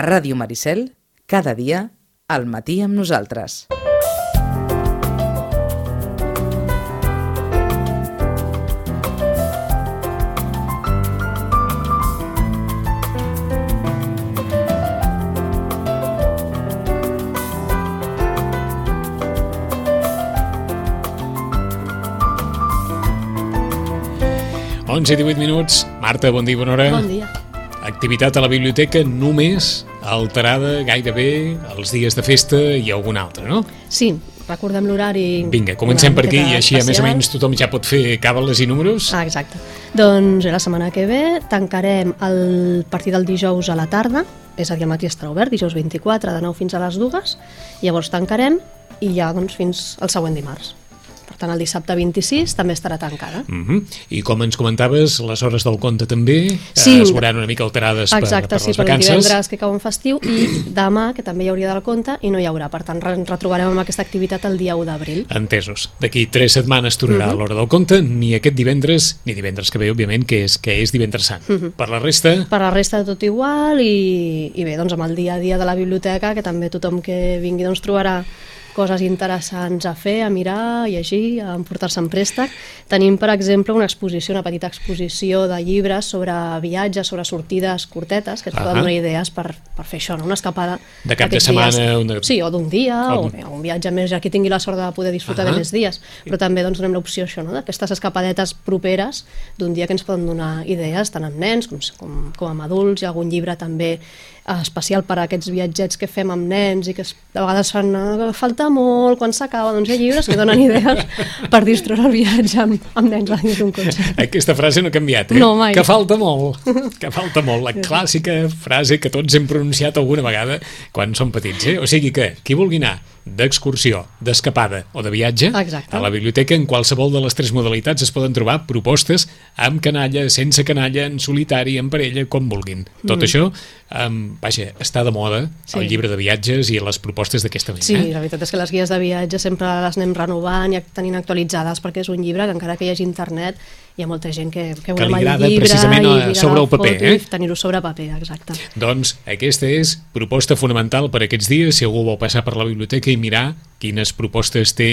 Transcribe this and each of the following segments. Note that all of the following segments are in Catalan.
A Ràdio Maricel, cada dia, al matí amb nosaltres. Onze i 18 minuts. Marta, bon dia, bona hora. Bon dia. Activitat a la biblioteca només alterada gairebé els dies de festa i algun altre, no? Sí, recordem l'horari... Vinga, comencem per aquí i així a més o menys tothom ja pot fer càbales i números. Ah, exacte. Doncs la setmana que ve tancarem el partit del dijous a la tarda, és a dir, el matí estarà obert, dijous 24, de 9 fins a les 2, llavors tancarem i ja doncs, fins al següent dimarts. Per tant, el dissabte 26 també estarà tancada. Mhm. I com ens comentaves, les hores del conte també Sí. eh, es veuran una mica alterades per, Exacte, per sí, les per vacances. divendres que cau en festiu i demà, que també hi hauria del conte, i no hi haurà. Per tant, ens retrobarem amb aquesta activitat el dia 1 d'abril. Entesos. D'aquí tres setmanes tornarà Mhm. l'hora del conte, ni aquest divendres, ni divendres que ve, òbviament, que és, que és divendres sant. Mhm. Per la resta, Per la resta tot igual i, i bé, doncs amb el dia a dia de la biblioteca que també tothom que vingui doncs trobarà coses interessants a fer, a mirar, a llegir, a emportar-se en préstec. Tenim, per exemple, una exposició, una petita exposició de llibres sobre viatges, sobre sortides curtetes, que ens Ahà. poden donar idees per, per fer això, no? una escapada De cap de setmana, dies. una- Sí, o d'un dia, O o, un viatge més, ja qui tingui la sort de poder disfrutar Ahà. de més dies. Però també doncs, donem l'opció això, no? d'aquestes escapadetes properes d'un dia que ens poden donar idees, tant amb nens com, com, com amb adults. Hi ha algun llibre també eh, especial per a aquests viatgets que fem amb nens i que de vegades fan eh, falta molt quan s'acaba, doncs hi ha llibres que donen idees per distreure el viatge amb, amb nens a dins d'un cotxe. Aquesta frase no ha canviat, eh? No, mai. Que falta molt, que falta molt. La clàssica frase que tots hem pronunciat alguna vegada quan som petits, eh? O sigui que, qui vulgui anar d'excursió, d'escapada o de viatge, Exacte. a la biblioteca en qualsevol de les tres modalitats es poden trobar propostes amb canalla, sense canalla, en solitari, en parella, com vulguin. Tot això, um, vaja, està de moda Sí. el llibre de viatges i les propostes d'aquesta mena. Sí, la veritat és que les guies de viatge sempre les anem renovant i tenint actualitzades perquè és un llibre que encara que hi hagi internet hi ha molta gent que, que, Que li volem el llibre precisament, i eh, sobre el paper, eh? tenir-ho sobre paper, exacte. Doncs aquesta és proposta fonamental per aquests dies, si algú vol passar per la biblioteca i mirar quines propostes té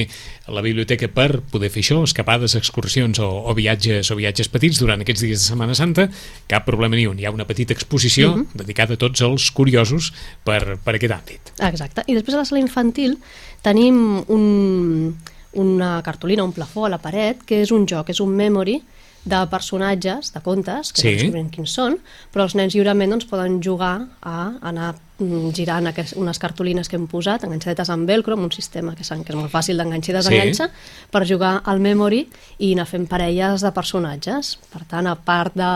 la biblioteca per poder fer això, escapades, excursions o, o viatges o viatges petits durant aquests dies de Setmana Santa, cap problema ni un. Hi ha una petita exposició Mhm. dedicada a tots els curiosos per, per aquest àmbit. Exacte. I després a la sala infantil tenim un, una cartolina, un plafó a la paret, que és un joc, és un memory de personatges, de contes, que Sí. sí. no descobrim quins són, però els nens lliurement doncs, poden jugar a anar mm, girant aquest, unes cartolines que hem posat, enganxadetes amb velcro, amb un sistema que, que és molt fàcil d'enganxar i desenganxar, per jugar al memory i anar fent parelles de personatges. Per tant, a part de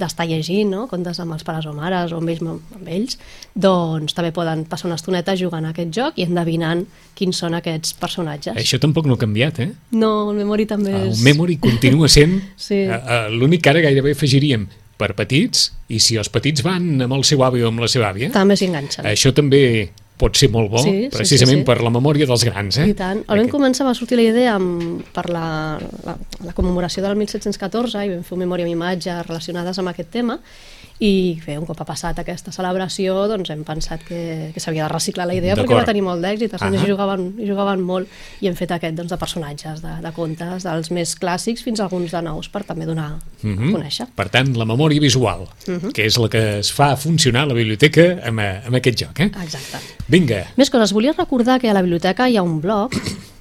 d'estar llegint, no? contes amb els pares o mares o amb ells, amb ells, doncs també poden passar una estoneta jugant a aquest joc i endevinant quins són aquests personatges. Això tampoc no ha canviat, eh? No, el memory també El és... memory continua sent Sí. eh, eh, l'únic que ara gairebé afegiríem per petits, i si els petits van amb el seu avi o amb la seva àvia, També s'hi enganxen. Això també pot ser molt bo, Sí, sí, precisament sí, sí. per la memòria dels grans. Eh? I tant. El vam Aquest- començar, va sortir la idea amb, per la, la, la commemoració del 1714 i vam fer un memòria amb imatges relacionades amb aquest tema i bé, un cop ha passat aquesta celebració doncs hem pensat que, que s'havia de reciclar la idea perquè va tenir molt d'èxit, els nens hi jugaven, hi jugaven molt i hem fet aquest doncs, de personatges, de, de contes, dels més clàssics fins a alguns de nous per també donar Mhm. a conèixer. Per tant, la memòria visual, Mhm. que és la que es fa funcionar a la biblioteca amb, amb aquest joc. Eh? Exacte. Vinga, Més coses, volia recordar que a la biblioteca hi ha un blog,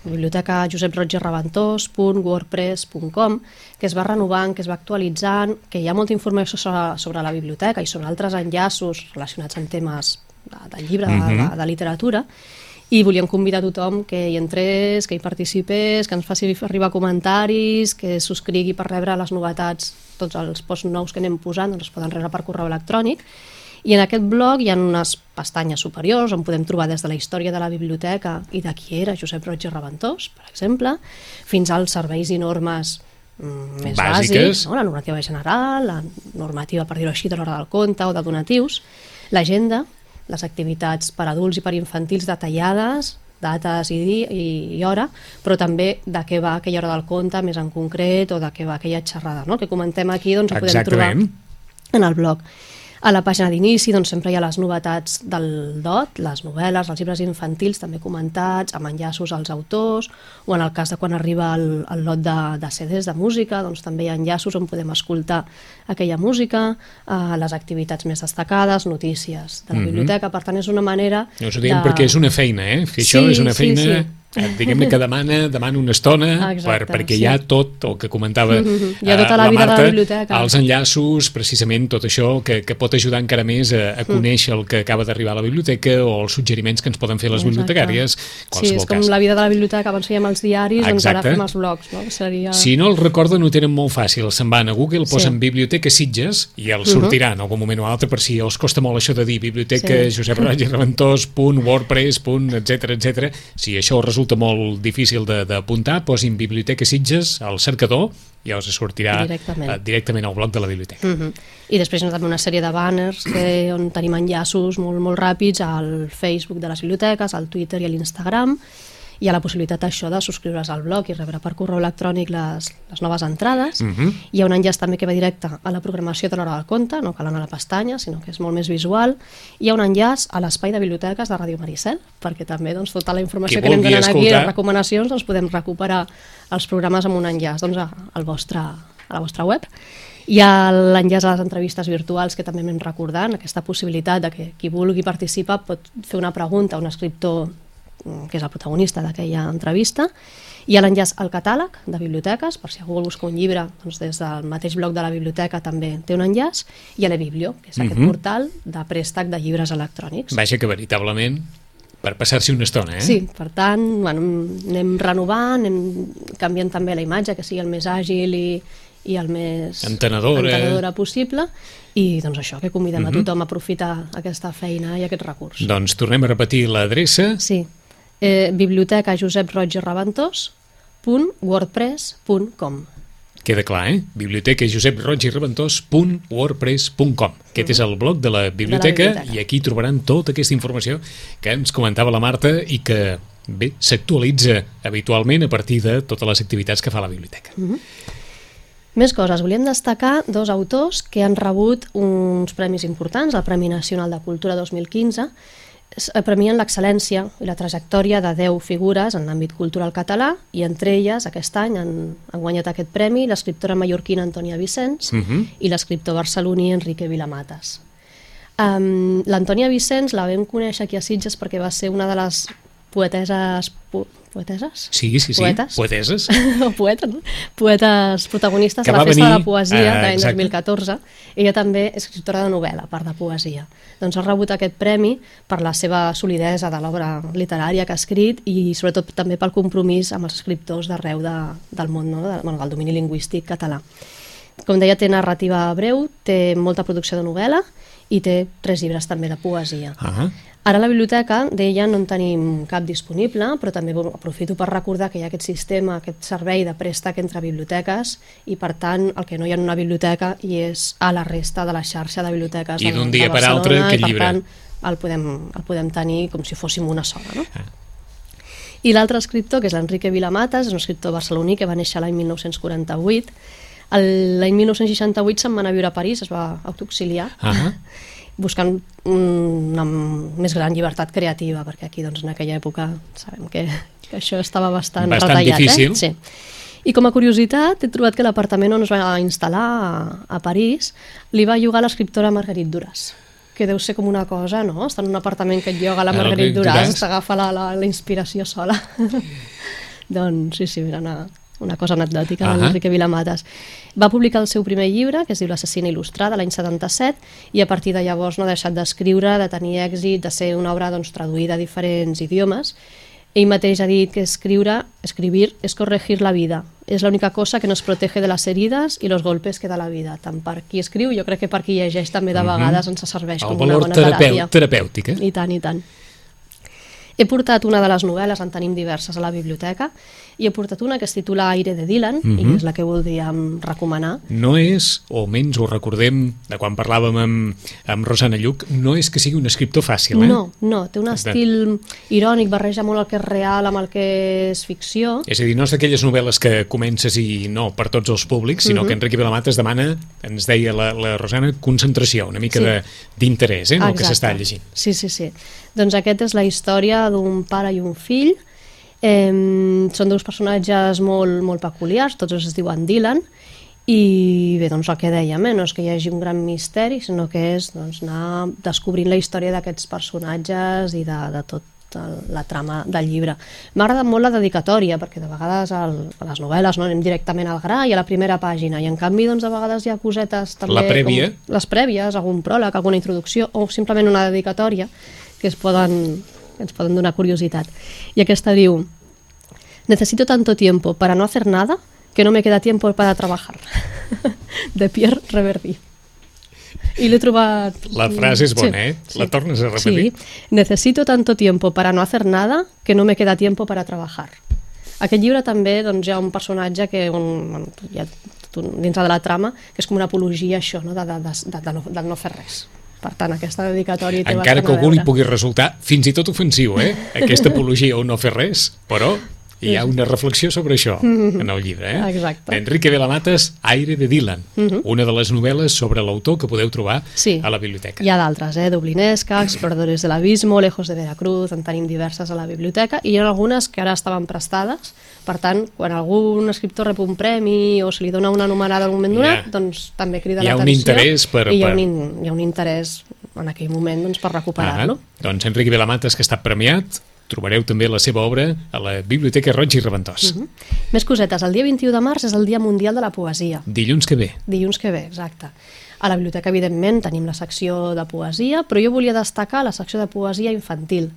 biblioteca joseprotgerreventós.wordpress.com, que es va renovant, que es va actualitzant, que hi ha molta informació sobre, sobre la biblioteca i sobre altres enllaços relacionats amb temes de, de llibre, de, de, de literatura, i volíem convidar tothom que hi entrés, que hi participés, que ens faci arribar comentaris, que subscrigui per rebre les novetats, tots els posts nous que anem posant, doncs es poden rebre per correu electrònic, i en aquest blog hi ha unes pestanyes superiors on podem trobar des de la història de la biblioteca i de qui era Josep Roig i Reventós, per exemple, fins als serveis i normes mm, més Bàsiques. bàsics, no? la normativa general, la normativa, per dir-ho així, de l'hora del compte o de donatius, l'agenda, les activitats per adults i per infantils detallades, dates i, i, i hora, però també de què va aquella hora del compte més en concret o de què va aquella xerrada. No? El que comentem aquí doncs, ho podem trobar en el blog. A la pàgina d'inici doncs, sempre hi ha les novetats del DOT, les novel·les, els llibres infantils també comentats, amb enllaços als autors, o en el cas de quan arriba el, el lot de, de CDs de música, doncs també hi ha enllaços on podem escoltar aquella música, eh, les activitats més destacades, notícies de la Mhm. biblioteca, per tant és una manera... Us ho diem de... perquè és una feina, eh? Això Sí, és una sí, feina... sí. eh, diguem-ne que demana, demana una estona Exacte, per, perquè sí. hi ha tot el que comentava Hi ha tota eh, la vida de la Marta, biblioteca. els enllaços, precisament tot això que, que pot ajudar encara més a, Mm. a conèixer el que acaba d'arribar a la biblioteca o els suggeriments que ens poden fer les Exacte. bibliotecàries Sí, és com cas. la vida de la biblioteca, abans fèiem els diaris, doncs ara Exacte. fem els blogs, no? Seria... Si no el recorden, ho tenen molt fàcil. Se'n van a Google, Sí. posen Biblioteca Sitges i el sortirà en algun moment o altre per si els costa molt això de dir biblioteca Sí. Josep Roig i Reventós, punt, wordpress, punt, etc etc. Si això us resulta molt difícil de- d'apuntar, posin Biblioteca Sitges al cercador i us sortirà Directament. eh, directament al blog de la biblioteca. Mm -hmm. I després també una sèrie de banners que, on tenim enllaços molt, molt ràpids al Facebook de les biblioteques, al Twitter i a l'Instagram. Hi ha la possibilitat això de subscriure's al blog i rebre per correu electrònic les, les noves entrades. Mm -hmm. Hi ha un enllaç també que va directe a la programació de l'hora del conte, no cal anar a la pestanya, sinó que és molt més visual. Hi ha un enllaç a l'espai de biblioteques de Ràdio Maricel, perquè també doncs, tota la informació Qui que anem donant aquí, escoltar. les recomanacions, doncs podem recuperar els programes amb un enllaç doncs, a, al vostre, a la vostra web. Hi ha l'enllaç a les entrevistes virtuals que també anem recordant, aquesta possibilitat de que qui vulgui participar pot fer una pregunta a un escriptor que és el protagonista d'aquella entrevista. Hi ha l'enllaç al catàleg de biblioteques, per si algú vol buscar un llibre, doncs des del mateix blog de la biblioteca també té un enllaç, i a l'eBiblio, que és aquest Mhm. portal de préstec de llibres electrònics. Vaja que veritablement per passar-s'hi una estona, eh? Sí, per tant, bueno, anem renovant, anem canviant també la imatge, que sigui el més àgil i, i el més Entenedora. entenedora possible, i doncs això, que convidem a tothom a aprofitar aquesta feina i aquest recurs. Doncs tornem a repetir l'adreça Sí, eh, biblioteca Josep Roig i Reventós www.wordpress.com Queda clar, eh? Biblioteca Josep Roig i Reventós.wordpress.com Aquest és el blog de la biblioteca, biblioteca. i aquí trobaran tota aquesta informació que ens comentava la Marta i que, bé, s'actualitza habitualment a partir de totes les activitats que fa la biblioteca. Més coses. Volíem destacar dos autors que han rebut uns premis importants, el Premi Nacional de Cultura 2015, es- eh, premien l'excel·lència i la trajectòria de 10 figures en l'àmbit cultural català i entre elles aquest any han, han guanyat aquest premi l'escriptora mallorquina Antònia Vicenç Mhm. i l'escriptor barceloní Enrique Vilamatas. Um, L'Antònia Vicenç la vam conèixer aquí a Sitges perquè va ser una de les poeteses... Po poeteses? Sí, sí, sí. Poetes? Poeteses. o poeta, no? Poetes protagonistes Que de la Festa de venir, la Poesia de l'any exacte. 2014. Ella també és escriptora de novel·la, a part de poesia. Doncs ha rebut aquest premi per la seva solidesa de l'obra literària que ha escrit i sobretot també pel compromís amb els escriptors d'arreu de, del món, no? de, bueno, del domini lingüístic català. Com deia, té narrativa breu, té molta producció de novel·la i té tres llibres també de poesia. Ah, Ara a la biblioteca d'ella no en tenim cap disponible, però també bueno, aprofito per recordar que hi ha aquest sistema, aquest servei de préstec entre biblioteques i per tant el que no hi ha en una biblioteca i és a la resta de la xarxa de biblioteques I d'un dia per altre, i aquest per llibre. tant el podem, el podem tenir com si fóssim una sola. No? Ah. I l'altre escriptor, que és l'Enrique Vilamatas, és un escriptor barceloní que va néixer l'any 1948. L'any 1968 se'n va anar a viure a París, es va autoexiliar, ah, buscant una més gran llibertat creativa, perquè aquí doncs, en aquella època sabem que, que això estava bastant, Bastant retallat. difícil. Eh? Sí. I com a curiositat, he trobat que l'apartament on es va instal·lar a, a París li va llogar l'escriptora Marguerite Duras que deu ser com una cosa, no? Estar en un apartament que et lloga la Duras, Duras. t'agafa la, la, la inspiració sola. doncs sí, sí, era una, una cosa anecdòtica uh Enrique Vilamatas. Va publicar el seu primer llibre, que es diu L'assassina il·lustrada, l'any 77, i a partir de llavors no ha deixat d'escriure, de tenir èxit, de ser una obra doncs, traduïda a diferents idiomes. Ell mateix ha dit que escriure, escribir es corregir la vida. És l'única cosa que nos protege de les herides i los golpes que da la vida. Tant per qui escriu, jo crec que per qui llegeix també de vegades ens serveix el com una bona teràpia. terapèutic, eh? I tant, i tant. He portat una de les novel·les, en tenim diverses a la biblioteca, i he portat una que es titula Aire de Dylan, Mhm. i és la que voldríem recomanar. No és, o almenys ho recordem de quan parlàvem amb, amb Rosana Lluc, no és que sigui un escriptor fàcil, eh? No, no, té un estil irònic, barreja molt el que és real amb el que és ficció. És a dir, no és d'aquelles novel·les que comences i no per tots els públics, sinó Mhm. que Enrique Vilamata es demana, ens deia la, la Rosana, concentració, una mica Sí. de- d'interès eh, en el que s'està llegint. Sí, sí, sí. Doncs aquesta és la història d'un pare i un fill. Eh, són dos personatges molt, molt peculiars, tots es diuen Dylan, i bé, doncs el que dèiem, eh, no és que hi hagi un gran misteri, sinó que és doncs, anar descobrint la història d'aquests personatges i de, de tot la trama del llibre. M'ha agradat molt la dedicatòria, perquè de vegades el, a les novel·les no, anem directament al gra i a la primera pàgina, i en canvi doncs, de vegades hi ha cosetes també... La prèvia. Com les prèvies, algun pròleg, alguna introducció, o simplement una dedicatòria que es poden, que ens poden donar curiositat. I aquesta diu Necesito tanto tiempo para no hacer nada que no me queda tiempo para trabajar. De Pierre Reverdy. I l'he trobat... La frase és bona, eh? La tornes a repetir? Sí. Necesito tanto tiempo para no hacer nada que no me queda tiempo para trabajar. Aquest llibre també doncs, hi ha un personatge que un, hi ha tot un- dintre de la trama que és com una apologia això, no? de, de, de, de, de, no, de no fer res. Per tant, aquesta dedicatòria té Encara que algú li pugui resultar fins i tot ofensiu, eh? Aquesta apologia o no fer res, però hi ha una reflexió sobre això en el llibre, eh? Exacte. Enrique Velamates, Aire de Dylan, una de les novel·les sobre l'autor que podeu trobar Sí. a la biblioteca. Hi ha d'altres, eh? Dublinesca, Exploradores de l'Abismo, Lejos de Veracruz, en tenim diverses a la biblioteca, i hi ha algunes que ara estaven prestades, per tant, quan algun escriptor rep un premi o se li dona una numerada en un moment donat, ha- doncs també crida hi ha un l'atenció. interès per- I hi ha, un, in- hi ha un interès en aquell moment doncs, per recuperar-lo. Ah, doncs Enrique Velamates, que està premiat, trobareu també la seva obra a la Biblioteca Roig i Reventós. Mhm. Més cosetes. El dia 21 de març és el Dia Mundial de la Poesia. Dilluns que ve. Dilluns que ve, exacte. A la biblioteca, evidentment, tenim la secció de poesia, però jo volia destacar la secció de poesia infantil,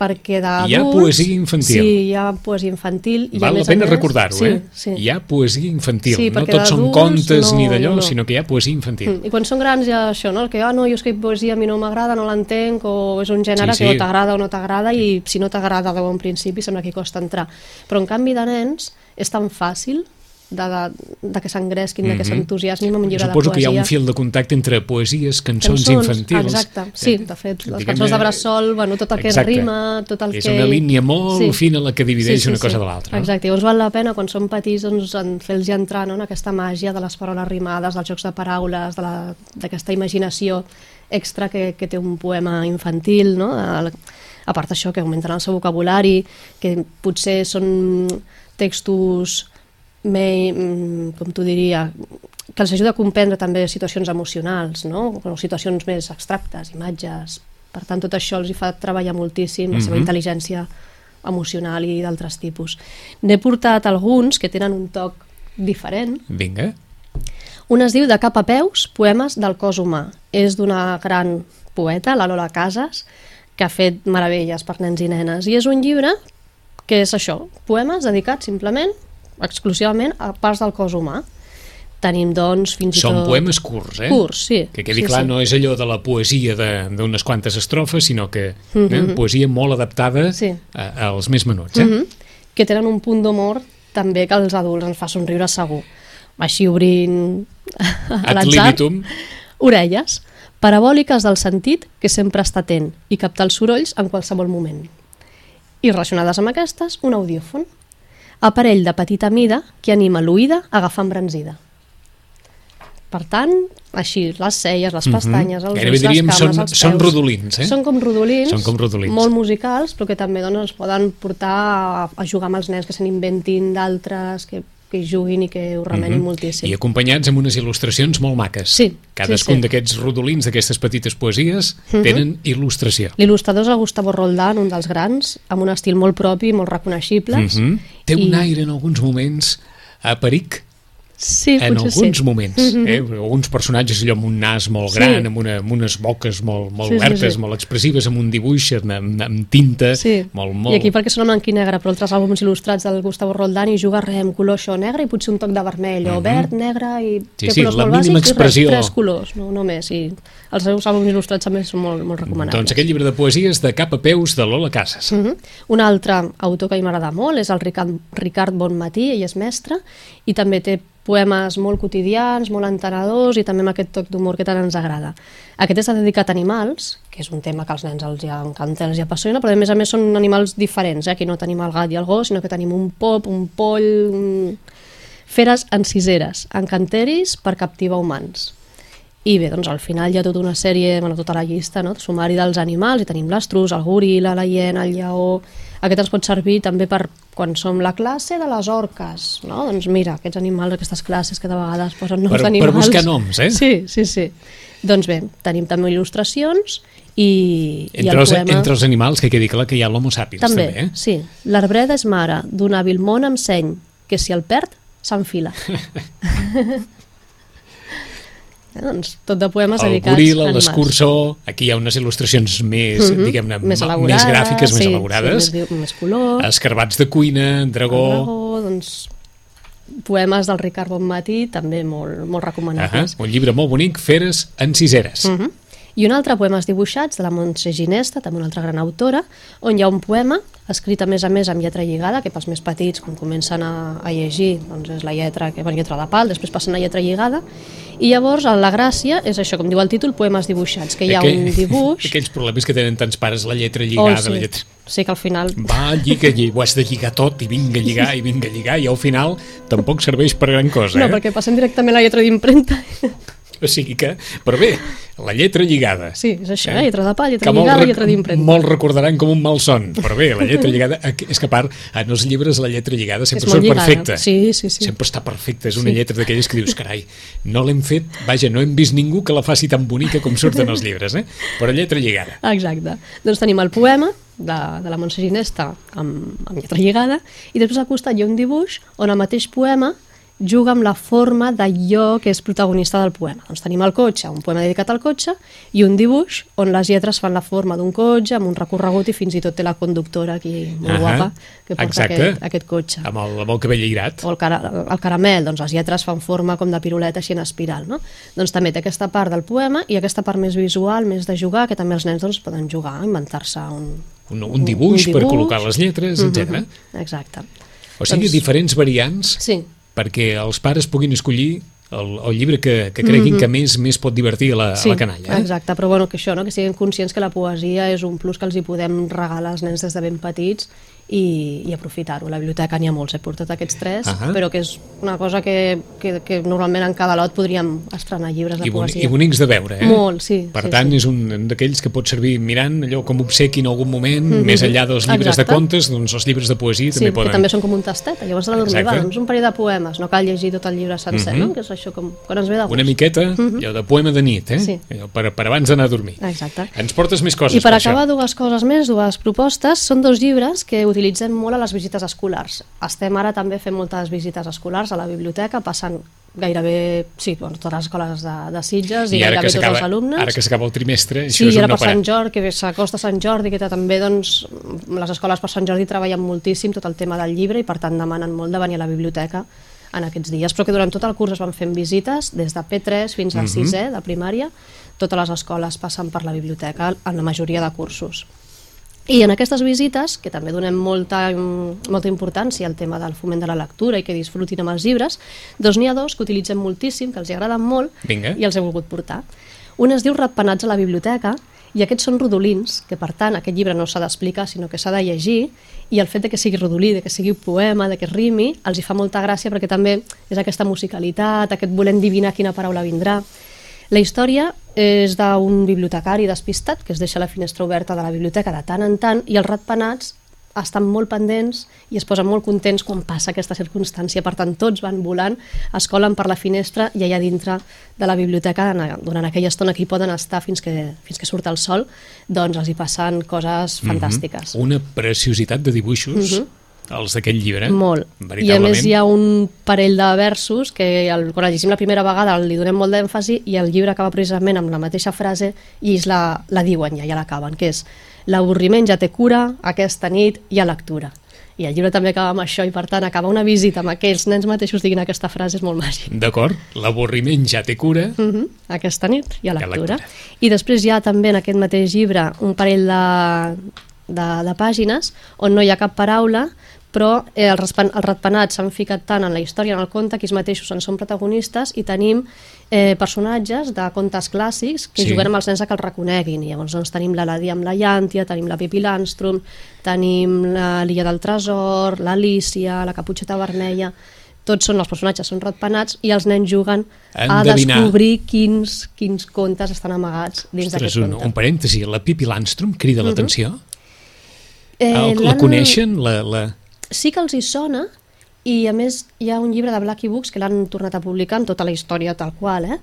perquè d'adults... Hi ha poesia infantil. Sí, hi ha poesia infantil. i Val la pena recordar-ho, sí, eh? Sí, Hi ha poesia infantil, Sí, no tots són contes no- ni d'allò, no, no. sinó que hi ha poesia infantil. Mm, I quan són grans ja això, no? El que, ah, no, jo escric poesia, a mi no m'agrada, no l'entenc, o és un gènere Sí, sí. que o t'agrada o no t'agrada, i si no t'agrada de bon principi sembla que costa entrar. Però en canvi de nens és tan fàcil de, de, de que s'engresquin, de que Mhm. s'entusiasmin amb un llibre Suposo de que hi poesia. ha un fil de contacte entre poesies, cançons, infantils. Exacte, sí, Eh, de fet, les cançons de Bressol, bueno, tot el que exacte. és rima, tot el és que... una línia molt fina la que divideix una cosa de l'altra. No? Exacte, llavors val la pena quan són petits doncs, en fer-los entrar no, en aquesta màgia de les paraules rimades, dels jocs de paraules, d'aquesta imaginació extra que, que té un poema infantil, no? El- a part d'això, que augmenten el seu vocabulari, que potser són textos me, mm, com t'ho diria, que els ajuda a comprendre també situacions emocionals, no? o situacions més abstractes, imatges. Per tant, tot això els hi fa treballar moltíssim, la seva Mhm. intel·ligència emocional i d'altres tipus. N'he portat alguns que tenen un toc diferent. Vinga. Un es diu De cap a peus, poemes del cos humà. És d'una gran poeta, la Lola Casas, que ha fet meravelles per nens i nenes. I és un llibre que és això, poemes dedicats simplement, exclusivament a parts del cos humà. Tenim, doncs, fins i Són tot... poemes curts, eh? Curts, sí. Que quedi sí, clar, sí. no és allò de la poesia de- d'unes quantes estrofes, sinó que Mhm. eh, poesia molt adaptada Sí. a, als més menuts. Eh? Mhm. que tenen un punt d'humor també que als adults ens fa somriure segur. Així obrint a l'atzar, libitum. orelles, parabòliques del sentit que sempre està atent i captar els sorolls en qualsevol moment. I relacionades amb aquestes, un audiòfon, aparell de petita mida que anima l'oïda a agafar embranzida. Per tant, així, les celles, les Mhm. pestanyes, els ulls, les cames, són- els són peus. rodolins, eh? Són com rodolins, Són com rodolins. molt musicals, però que també doncs, ens poden portar a, a jugar amb els nens, que se n'inventin d'altres, que, que hi juguin i que ho remenin Mhm. moltíssim. I acompanyats amb unes il·lustracions molt maques. Sí, Cadascun sí, sí. d'aquests rodolins, d'aquestes petites poesies, Mhm. tenen il·lustració. L'il·lustrador és el Gustavo Roldán, un dels grans, amb un estil molt propi, molt reconeixibles. Mhm. Té un i- aire en alguns moments a peric. Sí, en alguns sí. moments. Eh? Alguns personatges allò amb un nas molt Sí. gran, amb, una, amb unes boques molt, molt Sí, sí, obertes, sí. molt expressives, amb un dibuix, amb, amb, amb tinta, Sí. molt, molt... I aquí perquè són en blanc i negre, però altres àlbums il·lustrats del Gustavo Roldán i juga res amb color això negre i potser un toc de vermell o verd, negre i Mhm. Sí, té sí, colors la molt bàsics i expressió. res, tres colors, no, no més. I els seus àlbums il·lustrats també són molt, molt recomanables. Doncs aquest llibre de poesies de cap a peus de Lola Casas. Uh -huh. Un altre autor que a mi m'agrada molt és el Ricard, Ricard Bonmatí, ell és mestre, i també té poemes molt quotidians, molt entenedors i també amb aquest toc d'humor que tant ens agrada. Aquest és dedicat a animals, que és un tema que als nens els ja encanta, els hi apassiona, però a més a més són animals diferents, eh? aquí no tenim el gat i el gos, sinó que tenim un pop, un poll, un... feres enciseres, encanteris per captivar humans. I bé, doncs al final hi ha tota una sèrie, bueno, tota la llista, no? sumari dels animals, i tenim l'estrus, el goril·la, la hiena, el lleó... Aquest ens pot servir també per quan som la classe de les orques, no? Doncs mira, aquests animals, aquestes classes que de vegades posen noms Per- per d'animals. buscar noms, eh? Sí, sí, sí. Doncs bé, tenim també il·lustracions i, i Entre el els, poema... entre els animals, que quedi clar que hi ha l'homo sapiens, també, També, eh? sí. L'arbreda és mare d'un hàbil món amb seny, que si el perd, s'enfila. eh, doncs tot de poemes el dedicats goril·la, a l'escurçó, aquí hi ha unes il·lustracions més, Mhm. diguem-ne, més, més gràfiques, més sí, elaborades, Sí, més, més color, escarbats de cuina, dragó... el dragó, doncs, poemes del Ricard Bonmatí, també molt, molt Uh recomanables. un llibre molt bonic, Feres enciseres. Uh -huh. I un altre, Poemes dibuixats, de la Montse Ginesta, també una altra gran autora, on hi ha un poema escrit a més a més amb lletra lligada, que pels més petits, quan comencen a, a llegir, doncs és la lletra que va lletra de pal, després passen a lletra lligada, i llavors la gràcia és això, com diu el títol, Poemes dibuixats, que hi ha Aquell- un dibuix... Aquells problemes que tenen tants pares, la lletra lligada, oh, sí. la lletra... sí, que al final... Va, lliga, lliga, ho has de lligar tot, i vinga a lligar, i vinga a lligar, i al final tampoc serveix per gran cosa, No, eh? perquè passem directament a la lletra d'impremta. O sigui que, però bé, la lletra lligada. Sí, és això, eh? lletra de pal, lletra que lligada, lletra d'impremta. Molt recordaran com un malson, però bé, la lletra lligada, és que a part, en els llibres la lletra lligada sempre surt lligada. perfecta. Sí, sí, sí. Sempre està perfecta, és una Sí. lletra d'aquelles que dius, carai, no l'hem fet, vaja, no hem vist ningú que la faci tan bonica com surten els llibres, eh? Però lletra lligada. Exacte. Doncs tenim el poema de, de la Montse Ginesta amb, amb lletra lligada i després al costat hi ha un dibuix on el mateix poema juga amb la forma d'allò que és protagonista del poema. Doncs tenim el cotxe, un poema dedicat al cotxe, i un dibuix on les lletres fan la forma d'un cotxe, amb un recorregut i fins i tot té la conductora aquí molt Ahà, guapa que porta exacte. aquest, aquest cotxe. Amb el, amb el cabell lligat. O el, cara, el caramel, doncs les lletres fan forma com de piruleta així en espiral, no? Doncs també té aquesta part del poema i aquesta part més visual, més de jugar, que també els nens doncs, poden jugar, inventar-se un, Un, un dibuix un per dibuix. col·locar les lletres, etc. Mhm, Exacte. O sigui, Doncs- diferents variants Sí, perquè els pares puguin escollir el, el llibre que, que creguin que més més pot divertir a la, sí la canalla. Eh? exacte, però bueno, que això, no? que siguin conscients que la poesia és un plus que els hi podem regalar als nens des de ben petits i, i aprofitar-ho. La biblioteca n'hi ha molts, he portat aquests tres, Ahà. però que és una cosa que, que, que normalment en cada lot podríem estrenar llibres de I, boni, poesia. I bonics de veure, eh? Molt, sí, Per sí, tant, sí. és un d'aquells que pot servir mirant allò com obsequi en algun moment, més enllà dels llibres. Exacte. de contes, doncs els llibres de poesia Sí, també que poden... també són com un tastet, llavors a la va, doncs un parell de poemes, no cal llegir tot el llibre sencer, no? que és això com quan ens ve de gust. Una miqueta, allò de poema de nit, eh? Sí. Allò per, per abans d'anar a dormir. Exacte. Ens portes més coses I per per acabar, això. dues coses més, dues propostes, són dos llibres que utilitzem molt a les visites escolars. Estem ara també fent moltes visites escolars a la biblioteca, passant gairebé, sí, bueno, totes les escoles de, de Sitges i, I gairebé tots els alumnes. ara que s'acaba el trimestre, això Sí, és un no per Sant. Jordi, que s'acosta Sant Jordi, que també doncs, les escoles per Sant Jordi treballen moltíssim tot el tema del llibre i per tant demanen molt de venir a la biblioteca en aquests dies, però que durant tot el curs es van fent visites, des de P3 fins al 6è de primària, totes les escoles passen per la biblioteca en la majoria de cursos. I en aquestes visites, que també donem molta, molta importància al tema del foment de la lectura i que disfrutin amb els llibres, doncs n'hi ha dos que utilitzem moltíssim, que els agraden molt Vinga. i els he volgut portar. Un es diu Ratpenats a la biblioteca i aquests són rodolins, que per tant aquest llibre no s'ha d'explicar sinó que s'ha de llegir i el fet de que sigui rodolí, de que sigui poema, de que rimi, els hi fa molta gràcia perquè també és aquesta musicalitat, aquest voler endivinar quina paraula vindrà. La història és d'un bibliotecari despistat que es deixa la finestra oberta de la biblioteca de tant en tant i els ratpenats estan molt pendents i es posen molt contents quan passa aquesta circumstància. Per tant, tots van volant, es colen per la finestra i allà dintre de la biblioteca, durant aquella estona que hi poden estar fins que, fins que surt el sol, doncs els hi passen coses fantàstiques. Una preciositat de dibuixos. Mhm. Els d'aquest llibre. Molt. I a més hi ha un parell de versos que el, quan el llegim la primera vegada li donem molt d'èmfasi i el llibre acaba precisament amb la mateixa frase i ells la, la diuen ja, ja l'acaben, que és l'avorriment ja té cura, aquesta nit hi ha lectura. I el llibre també acaba amb això i per tant acaba una visita amb aquells nens mateixos diguin aquesta frase és molt màgic. D'acord, l'avorriment ja té cura. Mm -hmm. Aquesta nit hi ha Hi ha lectura. lectura. I després hi ha també en aquest mateix llibre un parell de, de, de pàgines on no hi ha cap paraula, però eh, els, raspan, els ratpenats s'han ficat tant en la història, en el conte, que ells mateixos en són protagonistes i tenim eh, personatges de contes clàssics que Sí. juguem amb els nens a que els reconeguin. I llavors doncs, tenim l'Aladí amb la Llàntia, tenim la Pipi Landstrom, tenim la- l'Illa del Tresor, l'Alícia, la Caputxeta Vermella... Tots són els personatges, són ratpenats i els nens juguen a Endevinar. descobrir quins, quins contes estan amagats dins d'aquest un, conte. un parèntesi, la Pippi Landstrom crida l'atenció? Eh, El- la coneixen? La, la... Sí que els hi sona i a més hi ha un llibre de Blacky Books que l'han tornat a publicar amb tota la història tal qual, eh?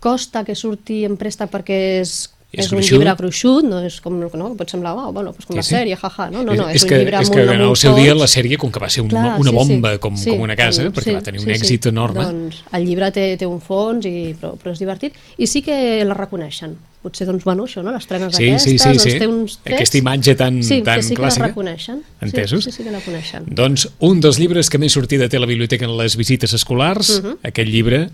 Costa que surti en préstec perquè és, És és, un gruixut. llibre gruixut, no és com, no, pot semblar, oh, bueno, pues com Sí, la sí. sèrie, jaja, no, no, no, és, és un que, llibre és que en el seu dia la sèrie, com que va ser un, Clar, una sí, bomba sí. com, Sí, com una casa, mm, perquè sí, va tenir sí, un sí. èxit enorme. Doncs el llibre té, té un fons, i, però, però és divertit. I sí que la reconeixen. Potser, doncs, bueno, això, no? Les trenes Sí, aquestes, sí, sí, doncs sí. té uns trets... Aquesta imatge tan- sí, tan que sí que clàssica. la reconeixen. Entesos? Sí, sí, sí que la coneixen. Doncs un dels llibres que més sortida té la biblioteca en les visites escolars, Mhm. aquest llibre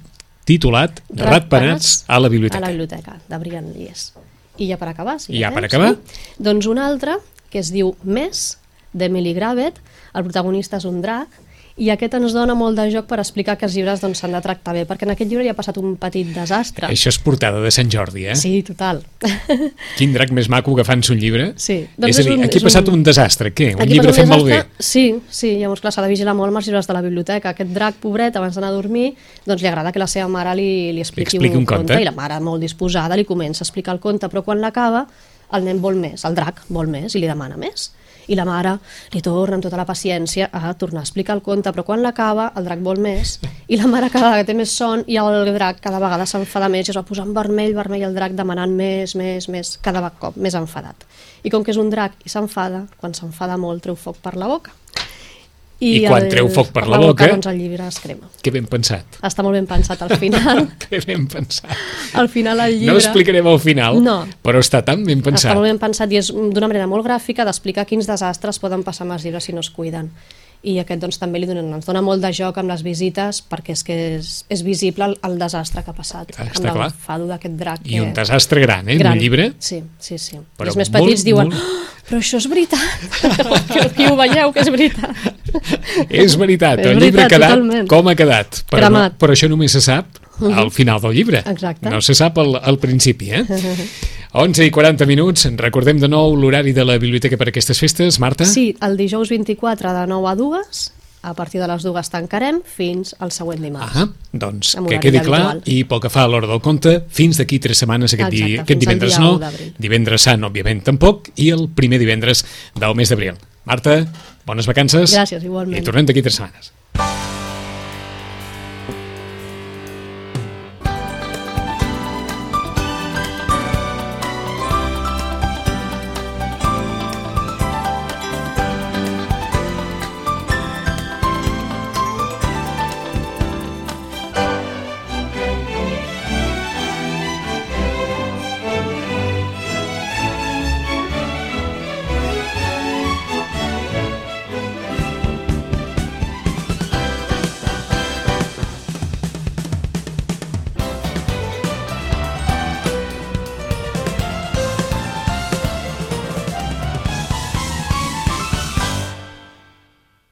titulat Ratpenats a la biblioteca. A la biblioteca, de Brian Lies. I ja per acabar, si I ja per acabar. no? Doncs un altre, que es diu Més, d'Emily Gravet, el protagonista és un drac, i aquest ens dona molt de joc per explicar que els llibres doncs, s'han de tractar bé, perquè en aquest llibre hi ha passat un petit desastre. Això és portada de Sant Jordi, eh? Sí, total. Quin drac més maco agafant-se un llibre. Sí, és doncs a és dir, un- aquí ha passat un- un desastre. Què? Un Aquí llibre fet un molt bé. desastre. Sí, sí, llavors clar, s'ha de vigilar molt amb els llibres de la biblioteca. Aquest drac, pobret, abans d'anar a dormir, doncs li agrada que la seva mare li, li expliqui, expliqui un conte. i la mare, molt disposada, li comença a explicar el conte, però quan l'acaba, el nen vol més, el drac vol més i li demana més. I la mare li torna amb tota la paciència a tornar a explicar el conte, però quan l'acaba, el drac vol més, i la mare cada vegada té més son, i el drac cada vegada s'enfada més, i es va posant vermell, vermell, el drac demanant més, més, més, cada cop més enfadat. I com que és un drac i s'enfada, quan s'enfada molt treu foc per la boca. I quan treu foc per la boca- doncs el llibre es crema. Que ben pensat. Està molt ben pensat al final. Que ben pensat. al final el llibre... No explicarem al final, No. però està tan ben pensat. Està molt ben pensat i és d'una manera molt gràfica d'explicar quins desastres poden passar amb els llibres si no es cuiden. I aquest doncs, també li donen, ens dona molt de joc amb les visites perquè és que és, és visible el, el desastre que ha passat Ah, amb està clar. l'enfado d'aquest drac. I que... un desastre gran, eh? gran. Un llibre. Sí, sí, sí. Però I els més molt, petits diuen, molt- "Oh, però això és veritat. que, que ho veieu, que és veritat. És veritat, És el llibre ha quedat totalment. com ha quedat. Però, no, Cremat. Mhm. però això només se sap al final del llibre. Exacte. No se sap al, al principi, eh? 11 i 40 minuts. Recordem de nou l'horari de la biblioteca per aquestes festes, Marta? Sí, el dijous 24 de 9 a 2, a partir de les dues tancarem fins al següent dimarts. Ah, doncs que quedi clar habitual. i pel que fa a l'hora del conte, fins d'aquí tres setmanes aquest, Exacte, di, aquest divendres no, 1 d'abril. divendres sant, òbviament, tampoc, i el primer divendres del mes d'abril. Marta, bones vacances. Gràcies, igualment. I tornem d'aquí tres setmanes.